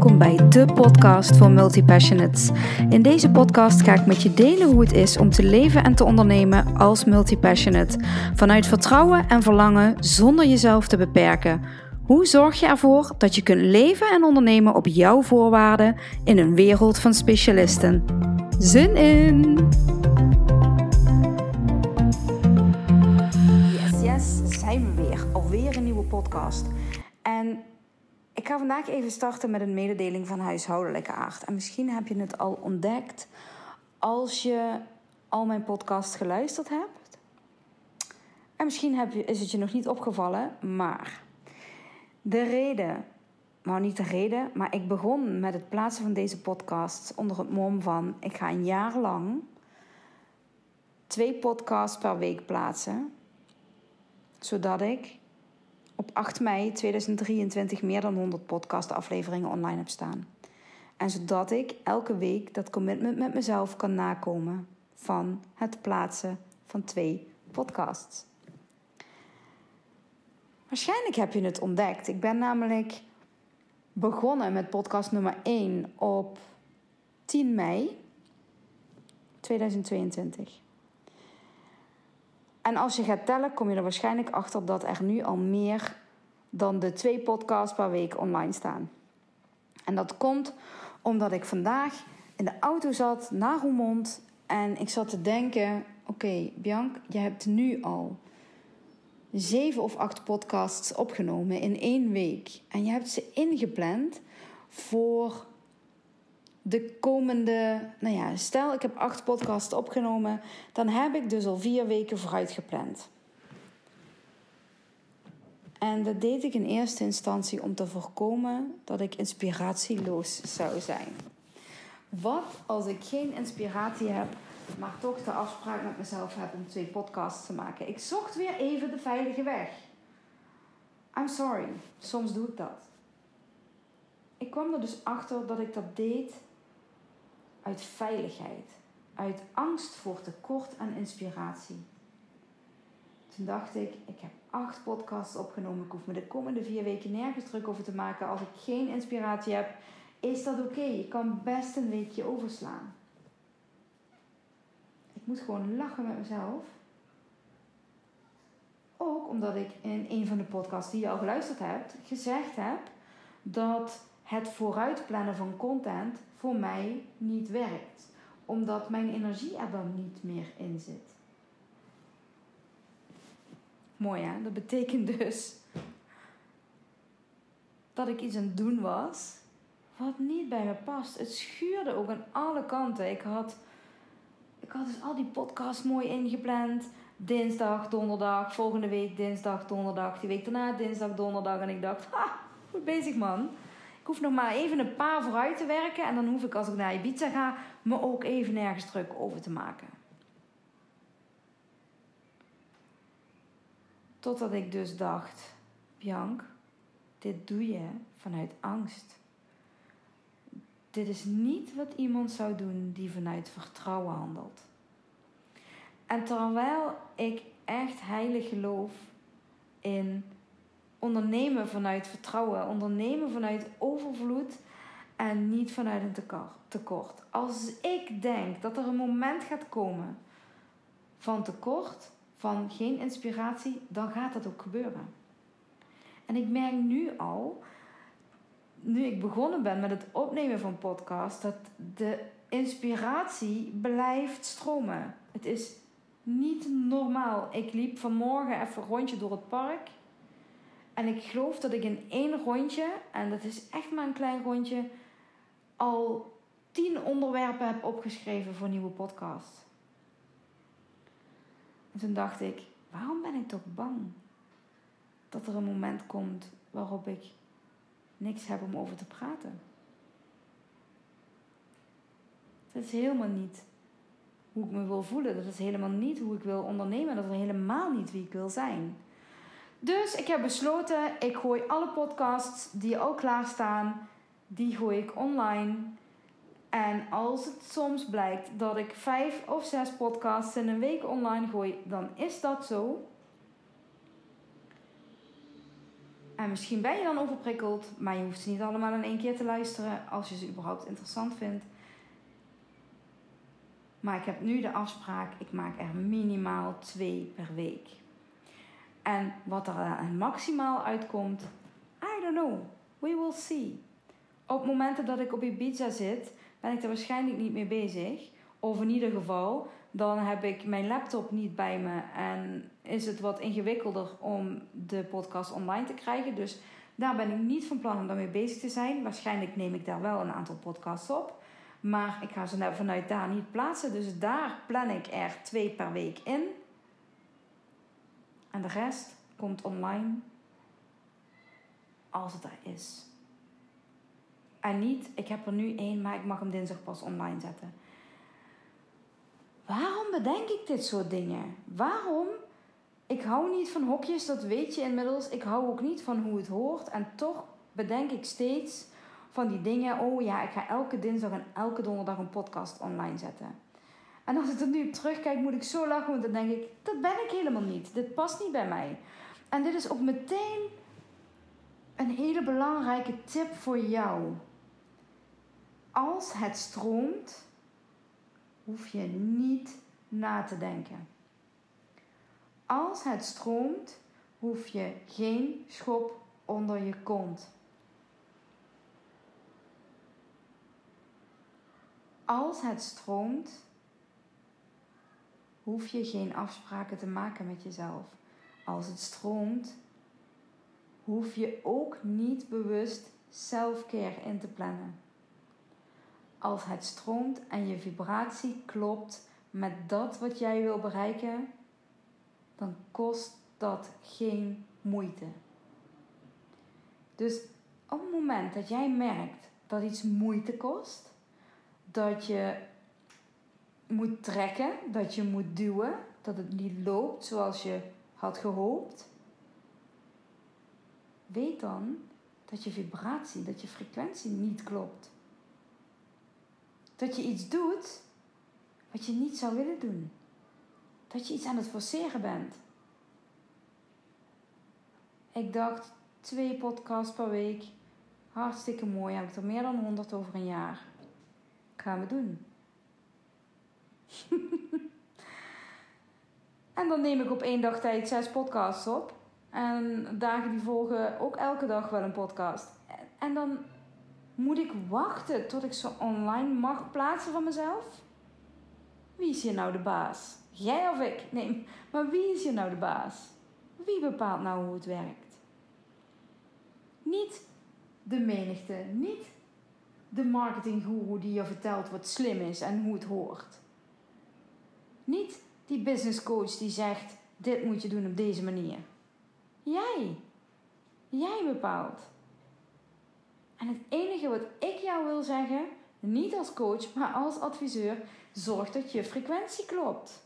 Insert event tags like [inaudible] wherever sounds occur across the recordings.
welkom bij de podcast voor multipassionates. In deze podcast ga ik met je delen hoe het is om te leven en te ondernemen als multipassionate. Vanuit vertrouwen en verlangen zonder jezelf te beperken. Hoe zorg je ervoor dat je kunt leven en ondernemen op jouw voorwaarden in een wereld van specialisten? Zin in! Yes, yes, zijn we weer. Alweer een nieuwe podcast. En ik ga vandaag even starten met een mededeling van huishoudelijke aard. En misschien heb je het al ontdekt als je al mijn podcast geluisterd hebt. En misschien heb je, is het je nog niet opgevallen, maar de reden, nou niet de reden, maar ik begon met het plaatsen van deze podcast onder het mom van: ik ga een jaar lang twee podcasts per week plaatsen, zodat ik op 8 mei 2023 meer dan 100 podcastafleveringen online heb staan. En zodat ik elke week dat commitment met mezelf kan nakomen van het plaatsen van twee podcasts. Waarschijnlijk heb je het ontdekt. Ik ben namelijk begonnen met podcast nummer 1 op 10 mei 2022. En als je gaat tellen, kom je er waarschijnlijk achter dat er nu al meer dan de twee podcasts per week online staan. En dat komt omdat ik vandaag in de auto zat naar Roermond en ik zat te denken: oké, okay, Bianc, je hebt nu al zeven of acht podcasts opgenomen in één week. En je hebt ze ingepland voor de komende, nou ja, stel ik heb acht podcasts opgenomen, dan heb ik dus al vier weken vooruit gepland. En dat deed ik in eerste instantie om te voorkomen dat ik inspiratieloos zou zijn. Wat als ik geen inspiratie heb, maar toch de afspraak met mezelf heb om twee podcasts te maken? Ik zocht weer even de veilige weg. I'm sorry, soms doe ik dat. Ik kwam er dus achter dat ik dat deed uit veiligheid, uit angst voor tekort aan inspiratie. Toen dacht ik, ik heb acht podcasts opgenomen. Ik hoef me de komende vier weken nergens druk over te maken. Als ik geen inspiratie heb, is dat oké. Je kan best een weekje overslaan. Ik moet gewoon lachen met mezelf. Ook omdat ik in een van de podcasts die je al geluisterd hebt, gezegd heb dat het vooruitplannen van content voor mij niet werkt. Omdat mijn energie er dan niet meer in zit. Mooi hè? Dat betekent dus dat ik iets aan het doen was wat niet bij me past. Het schuurde ook aan alle kanten. Ik had, ik had dus al die podcasts mooi ingepland. Dinsdag, donderdag, volgende week dinsdag, donderdag, die week daarna dinsdag, donderdag. En ik dacht, ha, goed bezig man. Ik hoef nog maar even een paar vooruit te werken. En dan hoef ik als ik naar Ibiza ga, me ook even nergens druk over te maken. Totdat ik dus dacht, Bianc, dit doe je vanuit angst. Dit is niet wat iemand zou doen die vanuit vertrouwen handelt. En terwijl ik echt heilig geloof in ondernemen vanuit vertrouwen, ondernemen vanuit overvloed en niet vanuit een tekort. Als ik denk dat er een moment gaat komen van tekort, van geen inspiratie, dan gaat dat ook gebeuren. En ik merk nu al, nu ik begonnen ben met het opnemen van podcast, dat de inspiratie blijft stromen. Het is niet normaal. Ik liep vanmorgen even een rondje door het park. En ik geloof dat ik in één rondje, en dat is echt maar een klein rondje, al tien onderwerpen heb opgeschreven voor een nieuwe podcast. En toen dacht ik, waarom ben ik toch bang dat er een moment komt waarop ik niks heb om over te praten? Dat is helemaal niet hoe ik me wil voelen. Dat is helemaal niet hoe ik wil ondernemen. Dat is helemaal niet wie ik wil zijn. Dus ik heb besloten, ik gooi alle podcasts die al klaar staan, die gooi ik online. En als het soms blijkt dat ik vijf of zes podcasts in een week online gooi, dan is dat zo. En misschien ben je dan overprikkeld, maar je hoeft ze niet allemaal in één keer te luisteren als je ze überhaupt interessant vindt. Maar ik heb nu de afspraak, ik maak er minimaal twee per week. En wat er maximaal uitkomt, I don't know. We will see. Op momenten dat ik op Ibiza zit, ben ik er waarschijnlijk niet mee bezig. Of in ieder geval, dan heb ik mijn laptop niet bij me en is het wat ingewikkelder om de podcast online te krijgen. Dus daar ben ik niet van plan om daarmee bezig te zijn. Waarschijnlijk neem ik daar wel een aantal podcasts op. Maar ik ga ze vanuit daar niet plaatsen. Dus daar plan ik er twee per week in. En de rest komt online als het er is. En niet, ik heb er nu één, maar ik mag hem dinsdag pas online zetten. Waarom bedenk ik dit soort dingen? Waarom? Ik hou niet van hokjes, dat weet je inmiddels. Ik hou ook niet van hoe het hoort. En toch bedenk ik steeds van die dingen. Oh ja, ik ga elke dinsdag en elke donderdag een podcast online zetten. En als ik er nu terugkijk, moet ik zo lachen, want dan denk ik: dat ben ik helemaal niet. Dit past niet bij mij. En dit is ook meteen een hele belangrijke tip voor jou. Als het stroomt, hoef je niet na te denken. Als het stroomt, hoef je geen schop onder je kont. Als het stroomt, hoef je geen afspraken te maken met jezelf. Als het stroomt, hoef je ook niet bewust selfcare in te plannen. Als het stroomt en je vibratie klopt met dat wat jij wil bereiken, dan kost dat geen moeite. Dus op het moment dat jij merkt dat iets moeite kost, dat je moet trekken, dat je moet duwen, dat het niet loopt zoals je had gehoopt, weet dan dat je vibratie, dat je frequentie niet klopt. Dat je iets doet wat je niet zou willen doen. Dat je iets aan het forceren bent. Ik dacht twee podcasts per week. Hartstikke mooi. Heb ik er meer dan 100 over een jaar. Gaan we doen. [laughs] en dan neem ik op één dag tijd zes podcasts op. En dagen die volgen ook elke dag wel een podcast. En dan moet ik wachten tot ik ze online mag plaatsen van mezelf? Wie is hier nou de baas? Jij of ik? Nee, maar wie is hier nou de baas? Wie bepaalt nou hoe het werkt? Niet de menigte, niet de marketinggoeroe die je vertelt wat slim is en hoe het hoort. Niet die business coach die zegt: dit moet je doen op deze manier. Jij. Jij bepaalt. En het enige wat ik jou wil zeggen, niet als coach, maar als adviseur, zorg dat je frequentie klopt.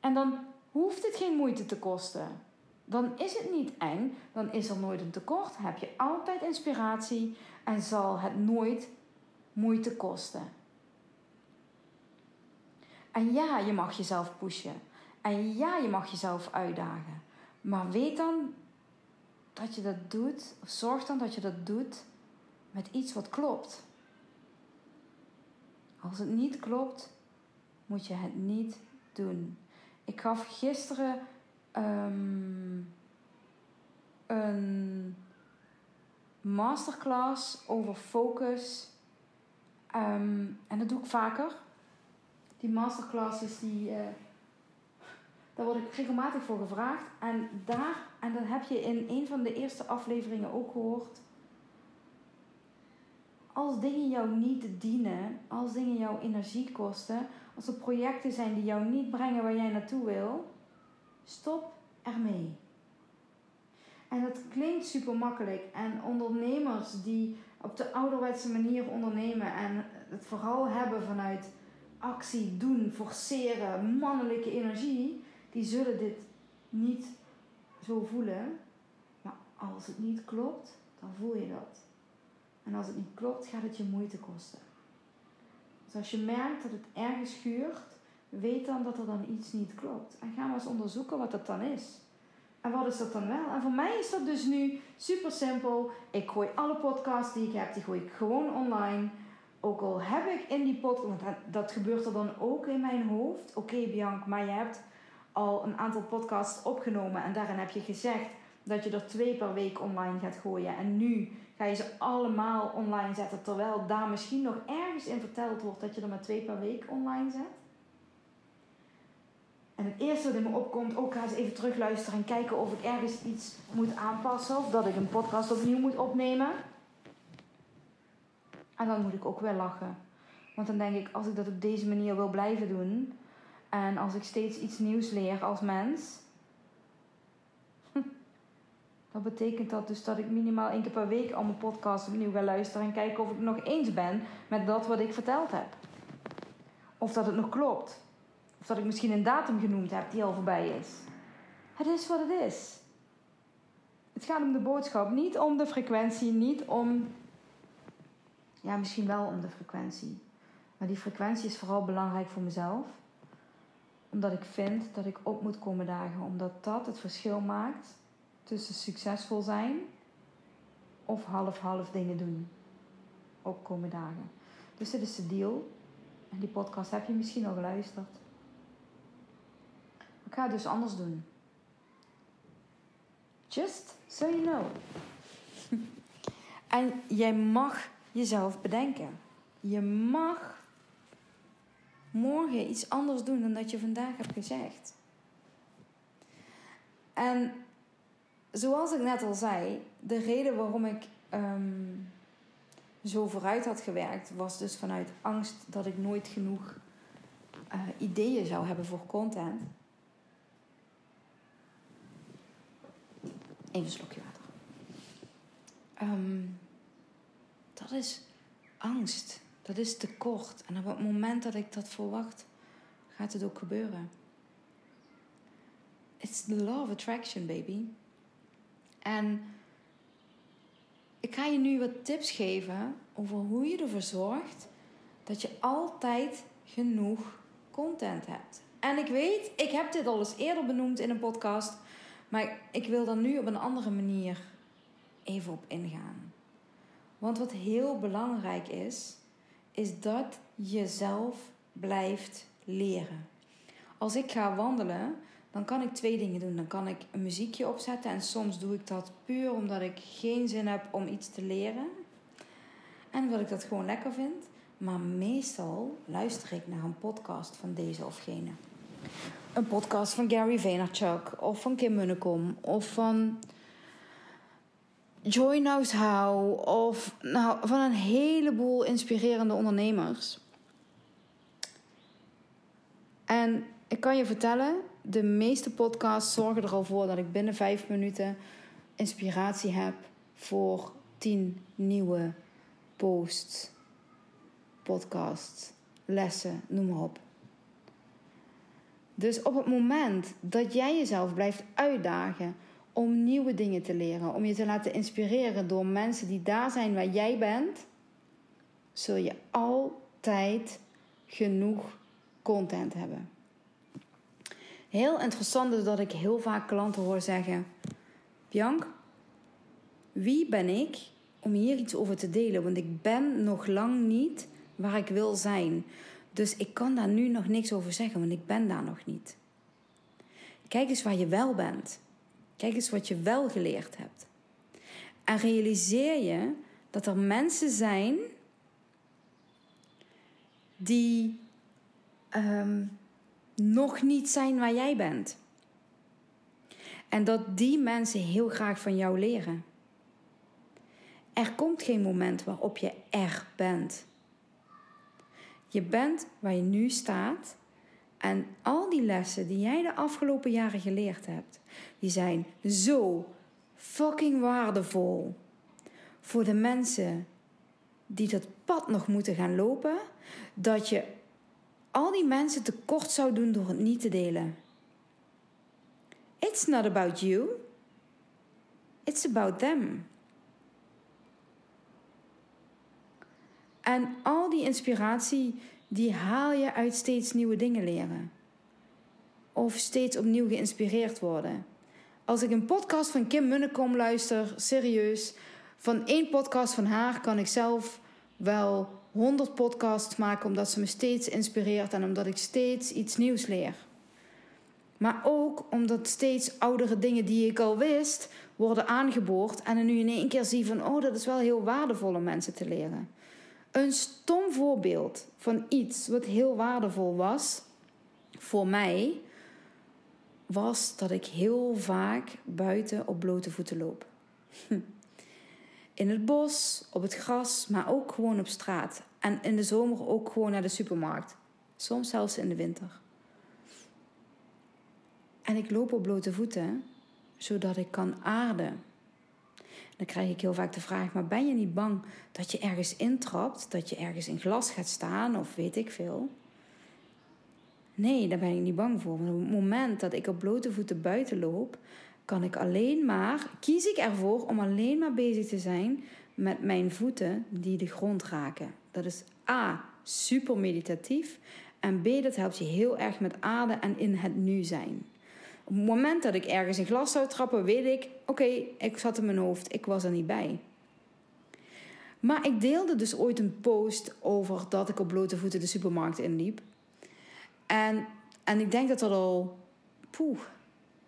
En dan hoeft het geen moeite te kosten. Dan is het niet eng, dan is er nooit een tekort, heb je altijd inspiratie en zal het nooit moeite kosten. En ja, je mag jezelf pushen. En ja, je mag jezelf uitdagen. Maar weet dan dat je dat doet, of zorg dan dat je dat doet met iets wat klopt. Als het niet klopt, moet je het niet doen. Ik gaf gisteren um, een masterclass over focus. Ehm, en dat doe ik vaker. Die masterclasses die. Uh, daar word ik regelmatig voor gevraagd. En daar, en dat heb je in een van de eerste afleveringen ook gehoord. Als dingen jou niet dienen, als dingen jouw energie kosten, als er projecten zijn die jou niet brengen waar jij naartoe wil, stop ermee. En dat klinkt super makkelijk. En ondernemers die op de ouderwetse manier ondernemen en het vooral hebben vanuit actie, doen, forceren, mannelijke energie, die zullen dit niet zo voelen. Maar als het niet klopt, dan voel je dat. En als het niet klopt, gaat het je moeite kosten. Dus als je merkt dat het ergens schuurt, weet dan dat er dan iets niet klopt. En ga maar eens onderzoeken wat dat dan is. En wat is dat dan wel? En voor mij is dat dus nu super simpel. Ik gooi alle podcasts die ik heb, die gooi ik gewoon online. Ook al heb ik in die podcast, want dat, gebeurt er dan ook in mijn hoofd. Oké, Bianca, maar je hebt al een aantal podcasts opgenomen en daarin heb je gezegd dat je er twee per week online gaat gooien. En nu ga je ze allemaal online zetten, terwijl daar misschien nog ergens in verteld wordt dat je er maar twee per week online zet. En het eerste wat in me opkomt, ook ga eens even terugluisteren en kijken of ik ergens iets moet aanpassen of dat ik een podcast opnieuw moet opnemen. En dan moet ik ook wel lachen. Want dan denk ik, als ik dat op deze manier wil blijven doen en als ik steeds iets nieuws leer als mens, [laughs] dan betekent dat dus dat ik minimaal één keer per week al mijn podcast opnieuw ga luisteren en kijken of ik nog eens ben met dat wat ik verteld heb. Of dat het nog klopt. Of dat ik misschien een datum genoemd heb die al voorbij is. Het is wat het is. Het gaat om de boodschap, niet om de frequentie, niet om. Ja, misschien wel om de frequentie. Maar die frequentie is vooral belangrijk voor mezelf. Omdat ik vind dat ik op moet komen dagen. Omdat dat het verschil maakt tussen succesvol zijn of half-half dingen doen. Opkomen dagen. Dus dit is de deal. En die podcast heb je misschien al geluisterd. Ik ga het dus anders doen. Just so you know. [laughs] en jij mag jezelf bedenken. Je mag morgen iets anders doen dan dat je vandaag hebt gezegd. En zoals ik net al zei, de reden waarom ik ehm, zo vooruit had gewerkt, was dus vanuit angst dat ik nooit genoeg uh, ideeën zou hebben voor content. Even een slokje water. Um, dat is angst. Dat is tekort. En op het moment dat ik dat verwacht, gaat het ook gebeuren. It's the law of attraction, baby. En ik ga je nu wat tips geven over hoe je ervoor zorgt dat je altijd genoeg content hebt. En ik weet, ik heb dit al eens eerder benoemd in een podcast. Maar ik wil er nu op een andere manier even op ingaan. Want wat heel belangrijk is, is dat je zelf blijft leren. Als ik ga wandelen, dan kan ik twee dingen doen. Dan kan ik een muziekje opzetten en soms doe ik dat puur omdat ik geen zin heb om iets te leren. En omdat ik dat gewoon lekker vind. Maar meestal luister ik naar een podcast van deze of gene een podcast van Gary Vaynerchuk of van Kim Munnekom of van Joy Knows How of nou, van een heleboel inspirerende ondernemers. En ik kan je vertellen, de meeste podcasts zorgen er al voor dat ik binnen vijf minuten inspiratie heb voor tien nieuwe posts, podcasts, lessen, noem maar op. Dus op het moment dat jij jezelf blijft uitdagen om nieuwe dingen te leren, om je te laten inspireren door mensen die daar zijn waar jij bent, zul je altijd genoeg content hebben. Heel interessant is dat ik heel vaak klanten hoor zeggen: Bianc, wie ben ik om hier iets over te delen? Want ik ben nog lang niet waar ik wil zijn. Dus ik kan daar nu nog niks over zeggen, want ik ben daar nog niet. Kijk eens waar je wel bent. Kijk eens wat je wel geleerd hebt. En realiseer je dat er mensen zijn die ehm, nog niet zijn waar jij bent. En dat die mensen heel graag van jou leren. Er komt geen moment waarop je er bent. Je bent waar je nu staat. En al die lessen die jij de afgelopen jaren geleerd hebt, die zijn zo fucking waardevol voor de mensen die dat pad nog moeten gaan lopen, dat je al die mensen tekort zou doen door het niet te delen. It's not about you. It's about them. En al die inspiratie, die haal je uit steeds nieuwe dingen leren. Of steeds opnieuw geïnspireerd worden. Als ik een podcast van Kim Munnekom luister, serieus, van één podcast van haar kan ik zelf wel 100 podcasts maken omdat ze me steeds inspireert en omdat ik steeds iets nieuws leer. Maar ook omdat steeds oudere dingen die ik al wist worden aangeboord en er nu in één keer zie van oh dat is wel heel waardevol om mensen te leren. Een stom voorbeeld van iets wat heel waardevol was voor mij was dat ik heel vaak buiten op blote voeten loop. In het bos, op het gras, maar ook gewoon op straat. En in de zomer ook gewoon naar de supermarkt. Soms zelfs in de winter. En ik loop op blote voeten, zodat ik kan aarden. Dan krijg ik heel vaak de vraag: maar ben je niet bang dat je ergens intrapt, dat je ergens in glas gaat staan of weet ik veel? Nee, daar ben ik niet bang voor. Want op het moment dat ik op blote voeten buiten loop, kan ik alleen maar, kies ik ervoor om alleen maar bezig te zijn met mijn voeten die de grond raken. Dat is A, super meditatief. En B, dat helpt je heel erg met aarde en in het nu zijn. Op het moment dat ik ergens in glas zou trappen, weet ik, oké, ik zat in mijn hoofd, ik was er niet bij. Maar ik deelde dus ooit een post over dat ik op blote voeten de supermarkt inliep. En, en ik denk dat dat al, poeh,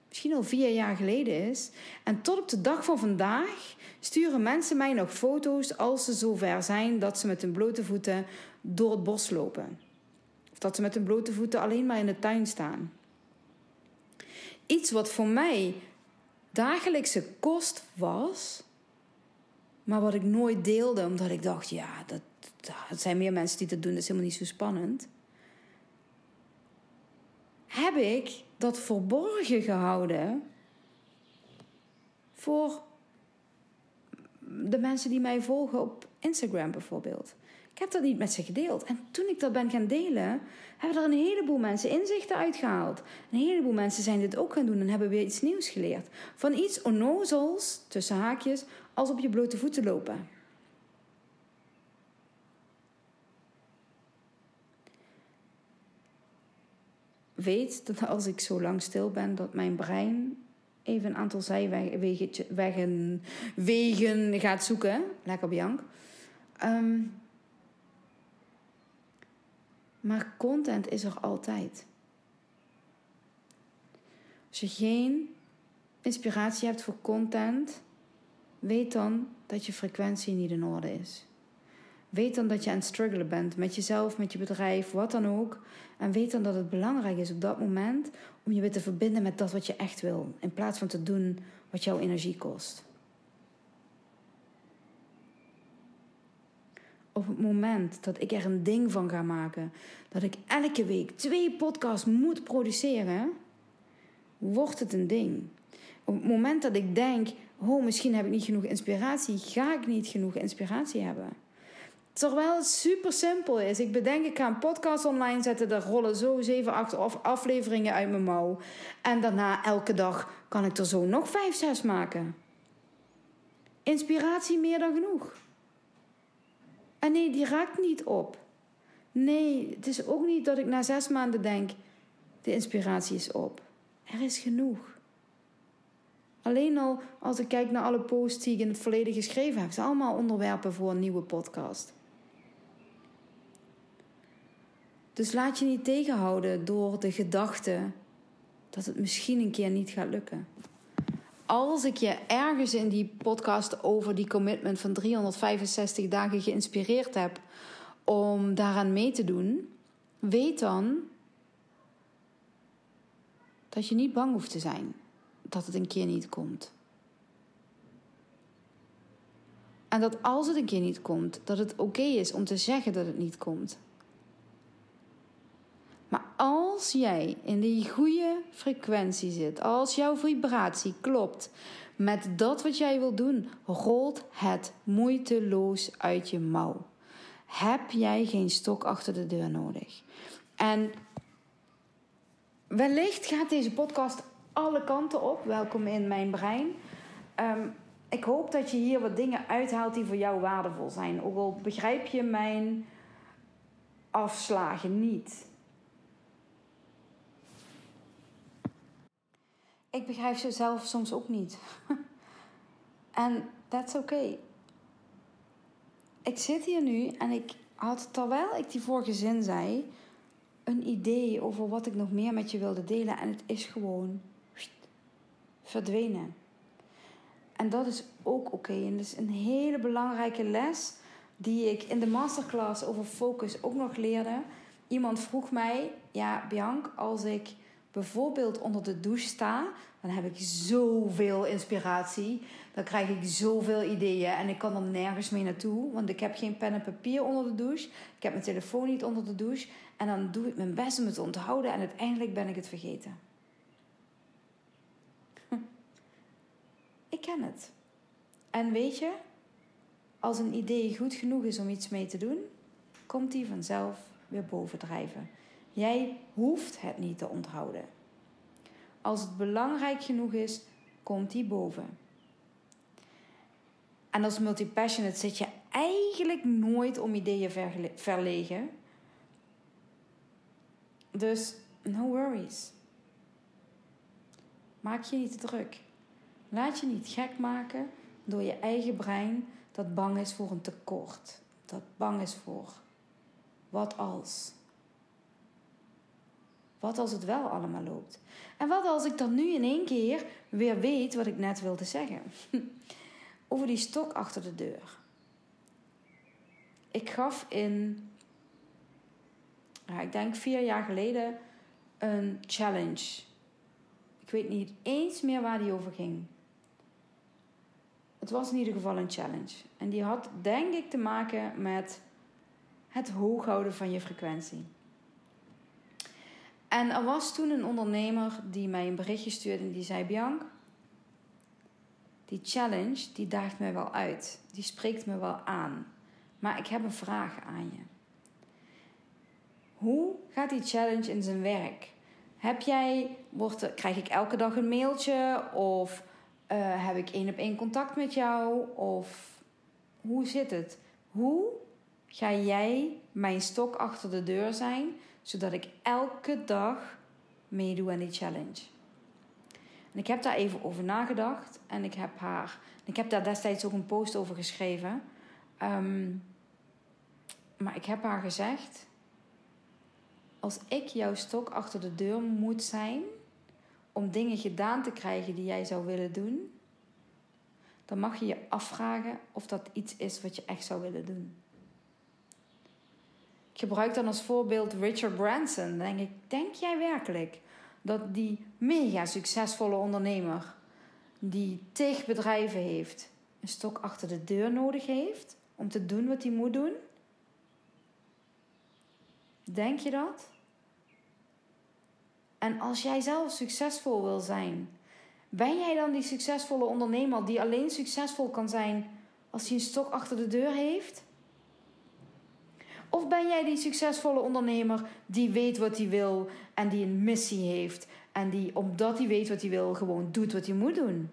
misschien al vier jaar geleden is. En tot op de dag van vandaag sturen mensen mij nog foto's als ze zover zijn dat ze met hun blote voeten door het bos lopen. Of dat ze met hun blote voeten alleen maar in de tuin staan. Iets wat voor mij dagelijkse kost was, maar wat ik nooit deelde omdat ik dacht: ja, dat, dat zijn meer mensen die dat doen, dat is helemaal niet zo spannend heb ik dat verborgen gehouden voor de mensen die mij volgen op Instagram bijvoorbeeld. Ik heb dat niet met ze gedeeld. En toen ik dat ben gaan delen, hebben er een heleboel mensen inzichten uitgehaald. Een heleboel mensen zijn dit ook gaan doen en hebben weer iets nieuws geleerd. Van iets onnozels, tussen haakjes, als op je blote voeten lopen. Weet dat als ik zo lang stil ben, dat mijn brein even een aantal zijwegen wegen gaat zoeken. Lekker Bianc. Um, maar content is er altijd. Als je geen inspiratie hebt voor content, weet dan dat je frequentie niet in orde is. Weet dan dat je aan het struggelen bent met jezelf, met je bedrijf, wat dan ook. En weet dan dat het belangrijk is op dat moment om je weer te verbinden met dat wat je echt wil. In plaats van te doen wat jouw energie kost. Op het moment dat ik er een ding van ga maken, dat ik elke week twee podcasts moet produceren, wordt het een ding. Op het moment dat ik denk, oh misschien heb ik niet genoeg inspiratie, ga ik niet genoeg inspiratie hebben. Terwijl het super simpel is. Ik bedenk, ik ga een podcast online zetten. Daar rollen zo 7, 8 afleveringen uit mijn mouw. En daarna elke dag kan ik er zo nog 5, 6 maken. Inspiratie meer dan genoeg. En nee, die raakt niet op. Nee, het is ook niet dat ik na zes maanden denk: de inspiratie is op. Er is genoeg. Alleen al als ik kijk naar alle posts die ik in het verleden geschreven heb, zijn allemaal onderwerpen voor een nieuwe podcast. Dus laat je niet tegenhouden door de gedachte dat het misschien een keer niet gaat lukken. Als ik je ergens in die podcast over die commitment van 365 dagen geïnspireerd heb om daaraan mee te doen, weet dan dat je niet bang hoeft te zijn dat het een keer niet komt. En dat als het een keer niet komt, dat het oké is om te zeggen dat het niet komt. Als jij in die goede frequentie zit, als jouw vibratie klopt met dat wat jij wil doen, rolt het moeiteloos uit je mouw. Heb jij geen stok achter de deur nodig? En wellicht gaat deze podcast alle kanten op. Welkom in mijn brein. Ehm, ik hoop dat je hier wat dingen uithaalt die voor jou waardevol zijn. Ook al begrijp je mijn afslagen niet. Ik begrijp ze zelf soms ook niet. [laughs] en that's okay. Ik zit hier nu en ik had, terwijl ik die vorige zin zei, een idee over wat ik nog meer met je wilde delen. En het is gewoon verdwenen. En dat is ook oké. En dat is een hele belangrijke les die ik in de masterclass over focus ook nog leerde. Iemand vroeg mij, ja Bianc, als ik bijvoorbeeld onder de douche sta, dan heb ik zoveel inspiratie. Dan krijg ik zoveel ideeën en ik kan er nergens mee naartoe. Want ik heb geen pen en papier onder de douche. Ik heb mijn telefoon niet onder de douche. En dan doe ik mijn best om het te onthouden en uiteindelijk ben ik het vergeten. Ik ken het. En weet je, als een idee goed genoeg is om iets mee te doen, komt die vanzelf weer bovendrijven. Jij hoeft het niet te onthouden. Als het belangrijk genoeg is, komt die boven. En als multipassionate zit je eigenlijk nooit om ideeën verlegen. Dus no worries. Maak je niet te druk. Laat je niet gek maken door je eigen brein dat bang is voor een tekort. Dat bang is voor wat als. Wat als het wel allemaal loopt? En wat als ik dan nu in één keer weer weet wat ik net wilde zeggen? [laughs] Over die stok achter de deur. Ik gaf in, ja, ik denk vier jaar geleden, een challenge. Ik weet niet eens meer waar die over ging. Het was in ieder geval een challenge. En die had denk ik te maken met het hoog houden van je frequentie. En er was toen een ondernemer die mij een berichtje stuurde en die zei: Bianc, die challenge die daagt mij wel uit. Die spreekt me wel aan. Maar ik heb een vraag aan je. Hoe gaat die challenge in zijn werk? Heb jij, wordt krijg ik elke dag een mailtje? Of uh, heb ik één op één contact met jou? Of hoe zit het? Hoe ga jij mijn stok achter de deur zijn, zodat ik elke dag meedoe aan die challenge? En ik heb daar even over nagedacht en ik heb haar, ik heb daar destijds ook een post over geschreven. Um, maar ik heb haar gezegd: als ik jouw stok achter de deur moet zijn om dingen gedaan te krijgen die jij zou willen doen, dan mag je je afvragen of dat iets is wat je echt zou willen doen. Ik gebruik dan als voorbeeld Richard Branson. Denk ik, denk jij werkelijk dat die mega succesvolle ondernemer, die tig bedrijven heeft, een stok achter de deur nodig heeft om te doen wat hij moet doen? Denk je dat? En als jij zelf succesvol wil zijn, ben jij dan die succesvolle ondernemer die alleen succesvol kan zijn als hij een stok achter de deur heeft? Of ben jij die succesvolle ondernemer die weet wat hij wil en die een missie heeft en die omdat hij weet wat hij wil gewoon doet wat hij moet doen?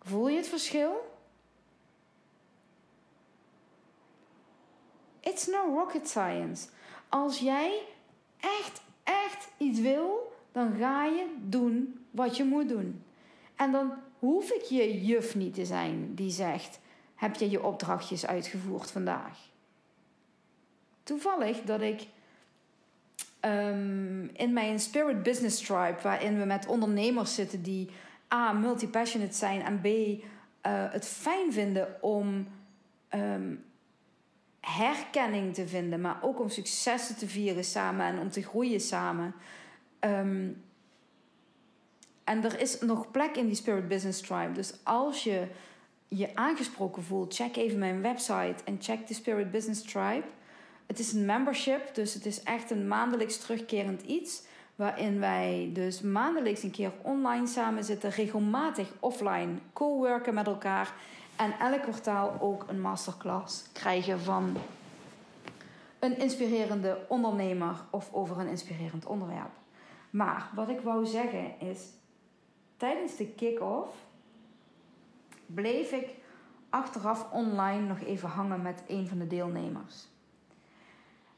Voel je het verschil? It's no rocket science. Als jij echt, echt iets wil, dan ga je doen wat je moet doen. En dan hoef ik je juf niet te zijn die zegt: Heb je je opdrachtjes uitgevoerd vandaag? Toevallig dat ik um, in mijn Spirit Business Tribe, waarin we met ondernemers zitten die A. multipassionate zijn en B. Uh, het fijn vinden om um, herkenning te vinden, maar ook om successen te vieren samen en om te groeien samen. Um, en er is nog plek in die Spirit Business Tribe. Dus als je je aangesproken voelt, check even mijn website en check de Spirit Business Tribe. Het is een membership, dus het is echt een maandelijks terugkerend iets. Waarin wij dus maandelijks een keer online samen zitten, regelmatig offline co-worken met elkaar. En elk kwartaal ook een masterclass krijgen van een inspirerende ondernemer of over een inspirerend onderwerp. Maar wat ik wou zeggen is, tijdens de kick-off bleef ik achteraf online nog even hangen met een van de deelnemers.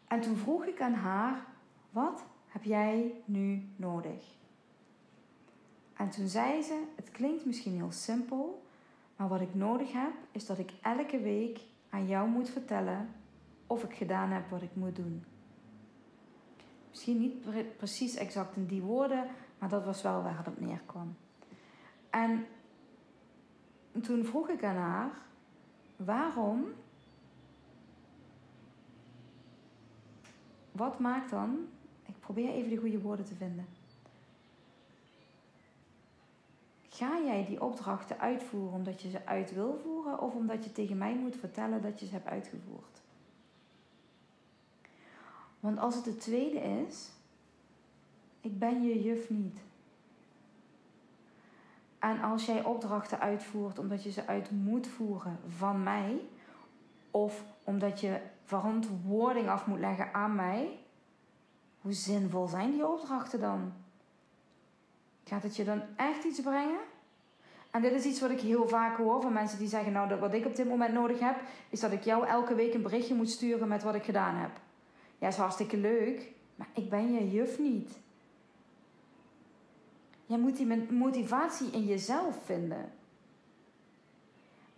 En toen vroeg ik aan haar: Wat heb jij nu nodig? En toen zei ze: Het klinkt misschien heel simpel, maar wat ik nodig heb is dat ik elke week aan jou moet vertellen of ik gedaan heb wat ik moet doen. Misschien niet precies exact in die woorden, maar dat was wel waar het op neerkwam. En toen vroeg ik aan haar: waarom? Wat maakt dan? Ik probeer even de goede woorden te vinden. Ga jij die opdrachten uitvoeren omdat je ze uit wil voeren of omdat je tegen mij moet vertellen dat je ze hebt uitgevoerd? Want als het de tweede is, ik ben je juf niet. En als jij opdrachten uitvoert omdat je ze uit moet voeren van mij, of omdat je verantwoording af moet leggen aan mij, hoe zinvol zijn die opdrachten dan? Gaat het je dan echt iets brengen? En dit is iets wat ik heel vaak hoor van mensen die zeggen: Nou, wat ik op dit moment nodig heb, is dat ik jou elke week een berichtje moet sturen met wat ik gedaan heb. Ja, is hartstikke leuk, maar ik ben je juf niet. Je moet die motivatie in jezelf vinden.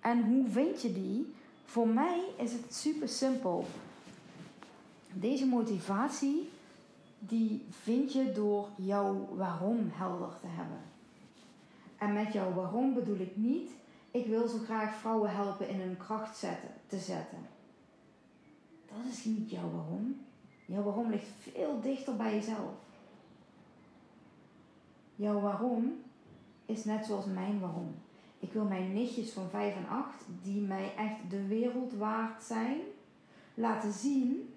En hoe vind je die? Voor mij is het super simpel. Deze motivatie, die vind je door jouw waarom helder te hebben. En met jouw waarom bedoel ik niet, ik wil zo graag vrouwen helpen in hun kracht zetten, te zetten. Dat is niet jouw waarom. Jouw waarom ligt veel dichter bij jezelf. Jouw waarom is net zoals mijn waarom. Ik wil mijn nichtjes van 5 en 8, die mij echt de wereld waard zijn, laten zien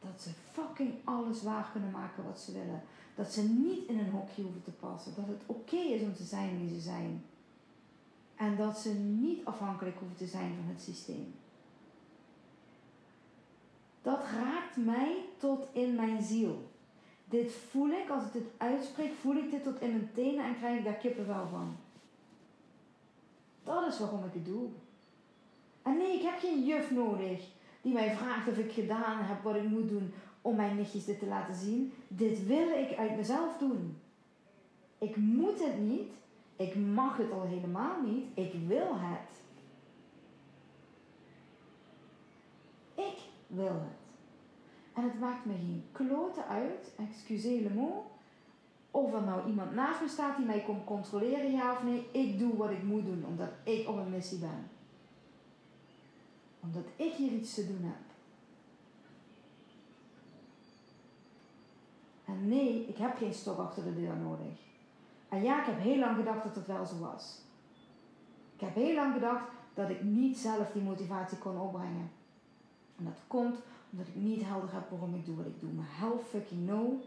dat ze fucking alles waar kunnen maken wat ze willen. Dat ze niet in een hokje hoeven te passen. Dat het oké is om te zijn wie ze zijn. En dat ze niet afhankelijk hoeven te zijn van het systeem. Dat raakt mij tot in mijn ziel. Dit voel ik, als ik dit uitspreek, voel ik dit tot in mijn tenen en krijg ik daar kippenvel van. Dat is waarom ik het doe. En nee, ik heb geen juf nodig die mij vraagt of ik gedaan heb wat ik moet doen om mijn nichtjes dit te laten zien. Dit wil ik uit mezelf doen. Ik moet het niet. Ik mag het al helemaal niet. Ik wil het. Ik wil het. En het maakt me geen kloten uit, excusez le mot, of er nou iemand naast me staat die mij komt controleren, ja of nee. Ik doe wat ik moet doen, omdat ik op een missie ben. Omdat ik hier iets te doen heb. En nee, ik heb geen stok achter de deur nodig. En ja, ik heb heel lang gedacht dat het wel zo was. Ik heb heel lang gedacht dat ik niet zelf die motivatie kon opbrengen. En dat komt omdat ik niet helder heb waarom ik doe wat ik doe. Maar hell fucking know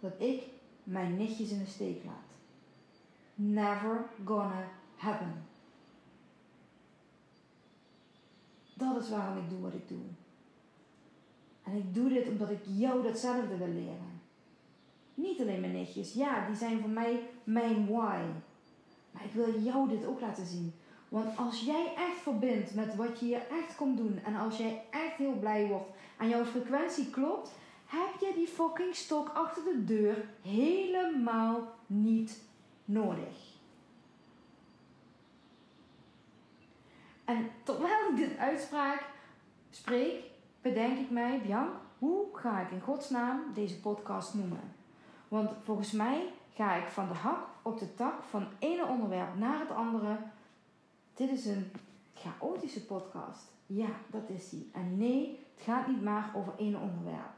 dat ik mijn nichtjes in de steek laat. Never gonna happen. Dat is waarom ik doe wat ik doe. En ik doe dit omdat ik jou datzelfde wil leren. Niet alleen mijn nichtjes. Ja, die zijn voor mij mijn why. Maar ik wil jou dit ook laten zien. Want als jij echt verbindt met wat je hier echt komt doen en als jij echt heel blij wordt en jouw frequentie klopt, heb je die fucking stok achter de deur helemaal niet nodig. En terwijl ik dit uitspraak spreek, bedenk ik mij, Bian, hoe ga ik in godsnaam deze podcast noemen? Want volgens mij ga ik van de hak op de tak van ene onderwerp naar het andere dit is een chaotische podcast. Ja, dat is die. En nee, gaat niet maar over één onderwerp.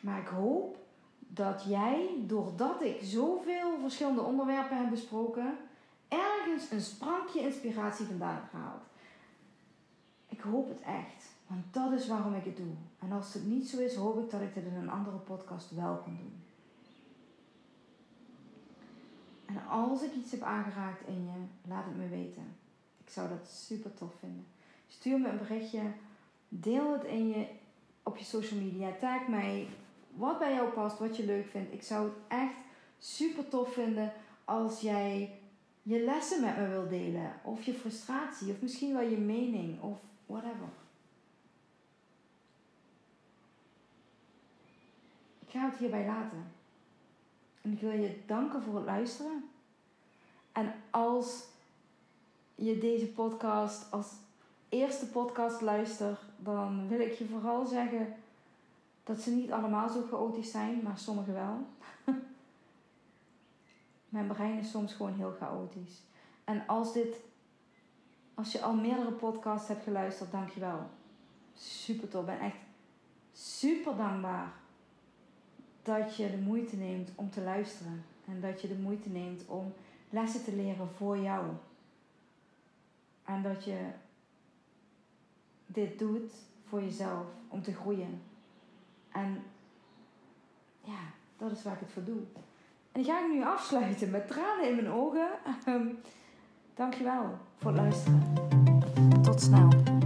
Maar ik hoop dat jij, doordat ik zoveel verschillende onderwerpen heb besproken, ergens een sprankje inspiratie vandaan gehaald. Ik hoop het echt, want dat is waarom ik het doe. En als het niet zo is, hoop ik dat ik het in een andere podcast wel kan doen. En als ik iets heb aangeraakt in je, laat het me weten. Ik zou dat super tof vinden. Stuur me een berichtje. Deel het in je, op je social media. Tag mij wat bij jou past, wat je leuk vindt. Ik zou het echt super tof vinden als jij je lessen met me wilt delen. Of je frustratie. Of misschien wel je mening. Of whatever. Ik ga het hierbij laten. En ik wil je danken voor het luisteren. En als je deze podcast als eerste podcast luistert, dan wil ik je vooral zeggen dat ze niet allemaal zo chaotisch zijn, maar sommige wel. [laughs] Mijn brein is soms gewoon heel chaotisch. En als dit, als je al meerdere podcasts hebt geluisterd, dankjewel. Super top. Ben echt super dankbaar dat je de moeite neemt om te luisteren. En dat je de moeite neemt om lessen te leren voor jou. En dat je dit doet voor jezelf, om te groeien. En ja, dat is waar ik het voor doe. En die ga ik nu afsluiten met tranen in mijn ogen. Um, [laughs] dankjewel voor het luisteren. Tot snel.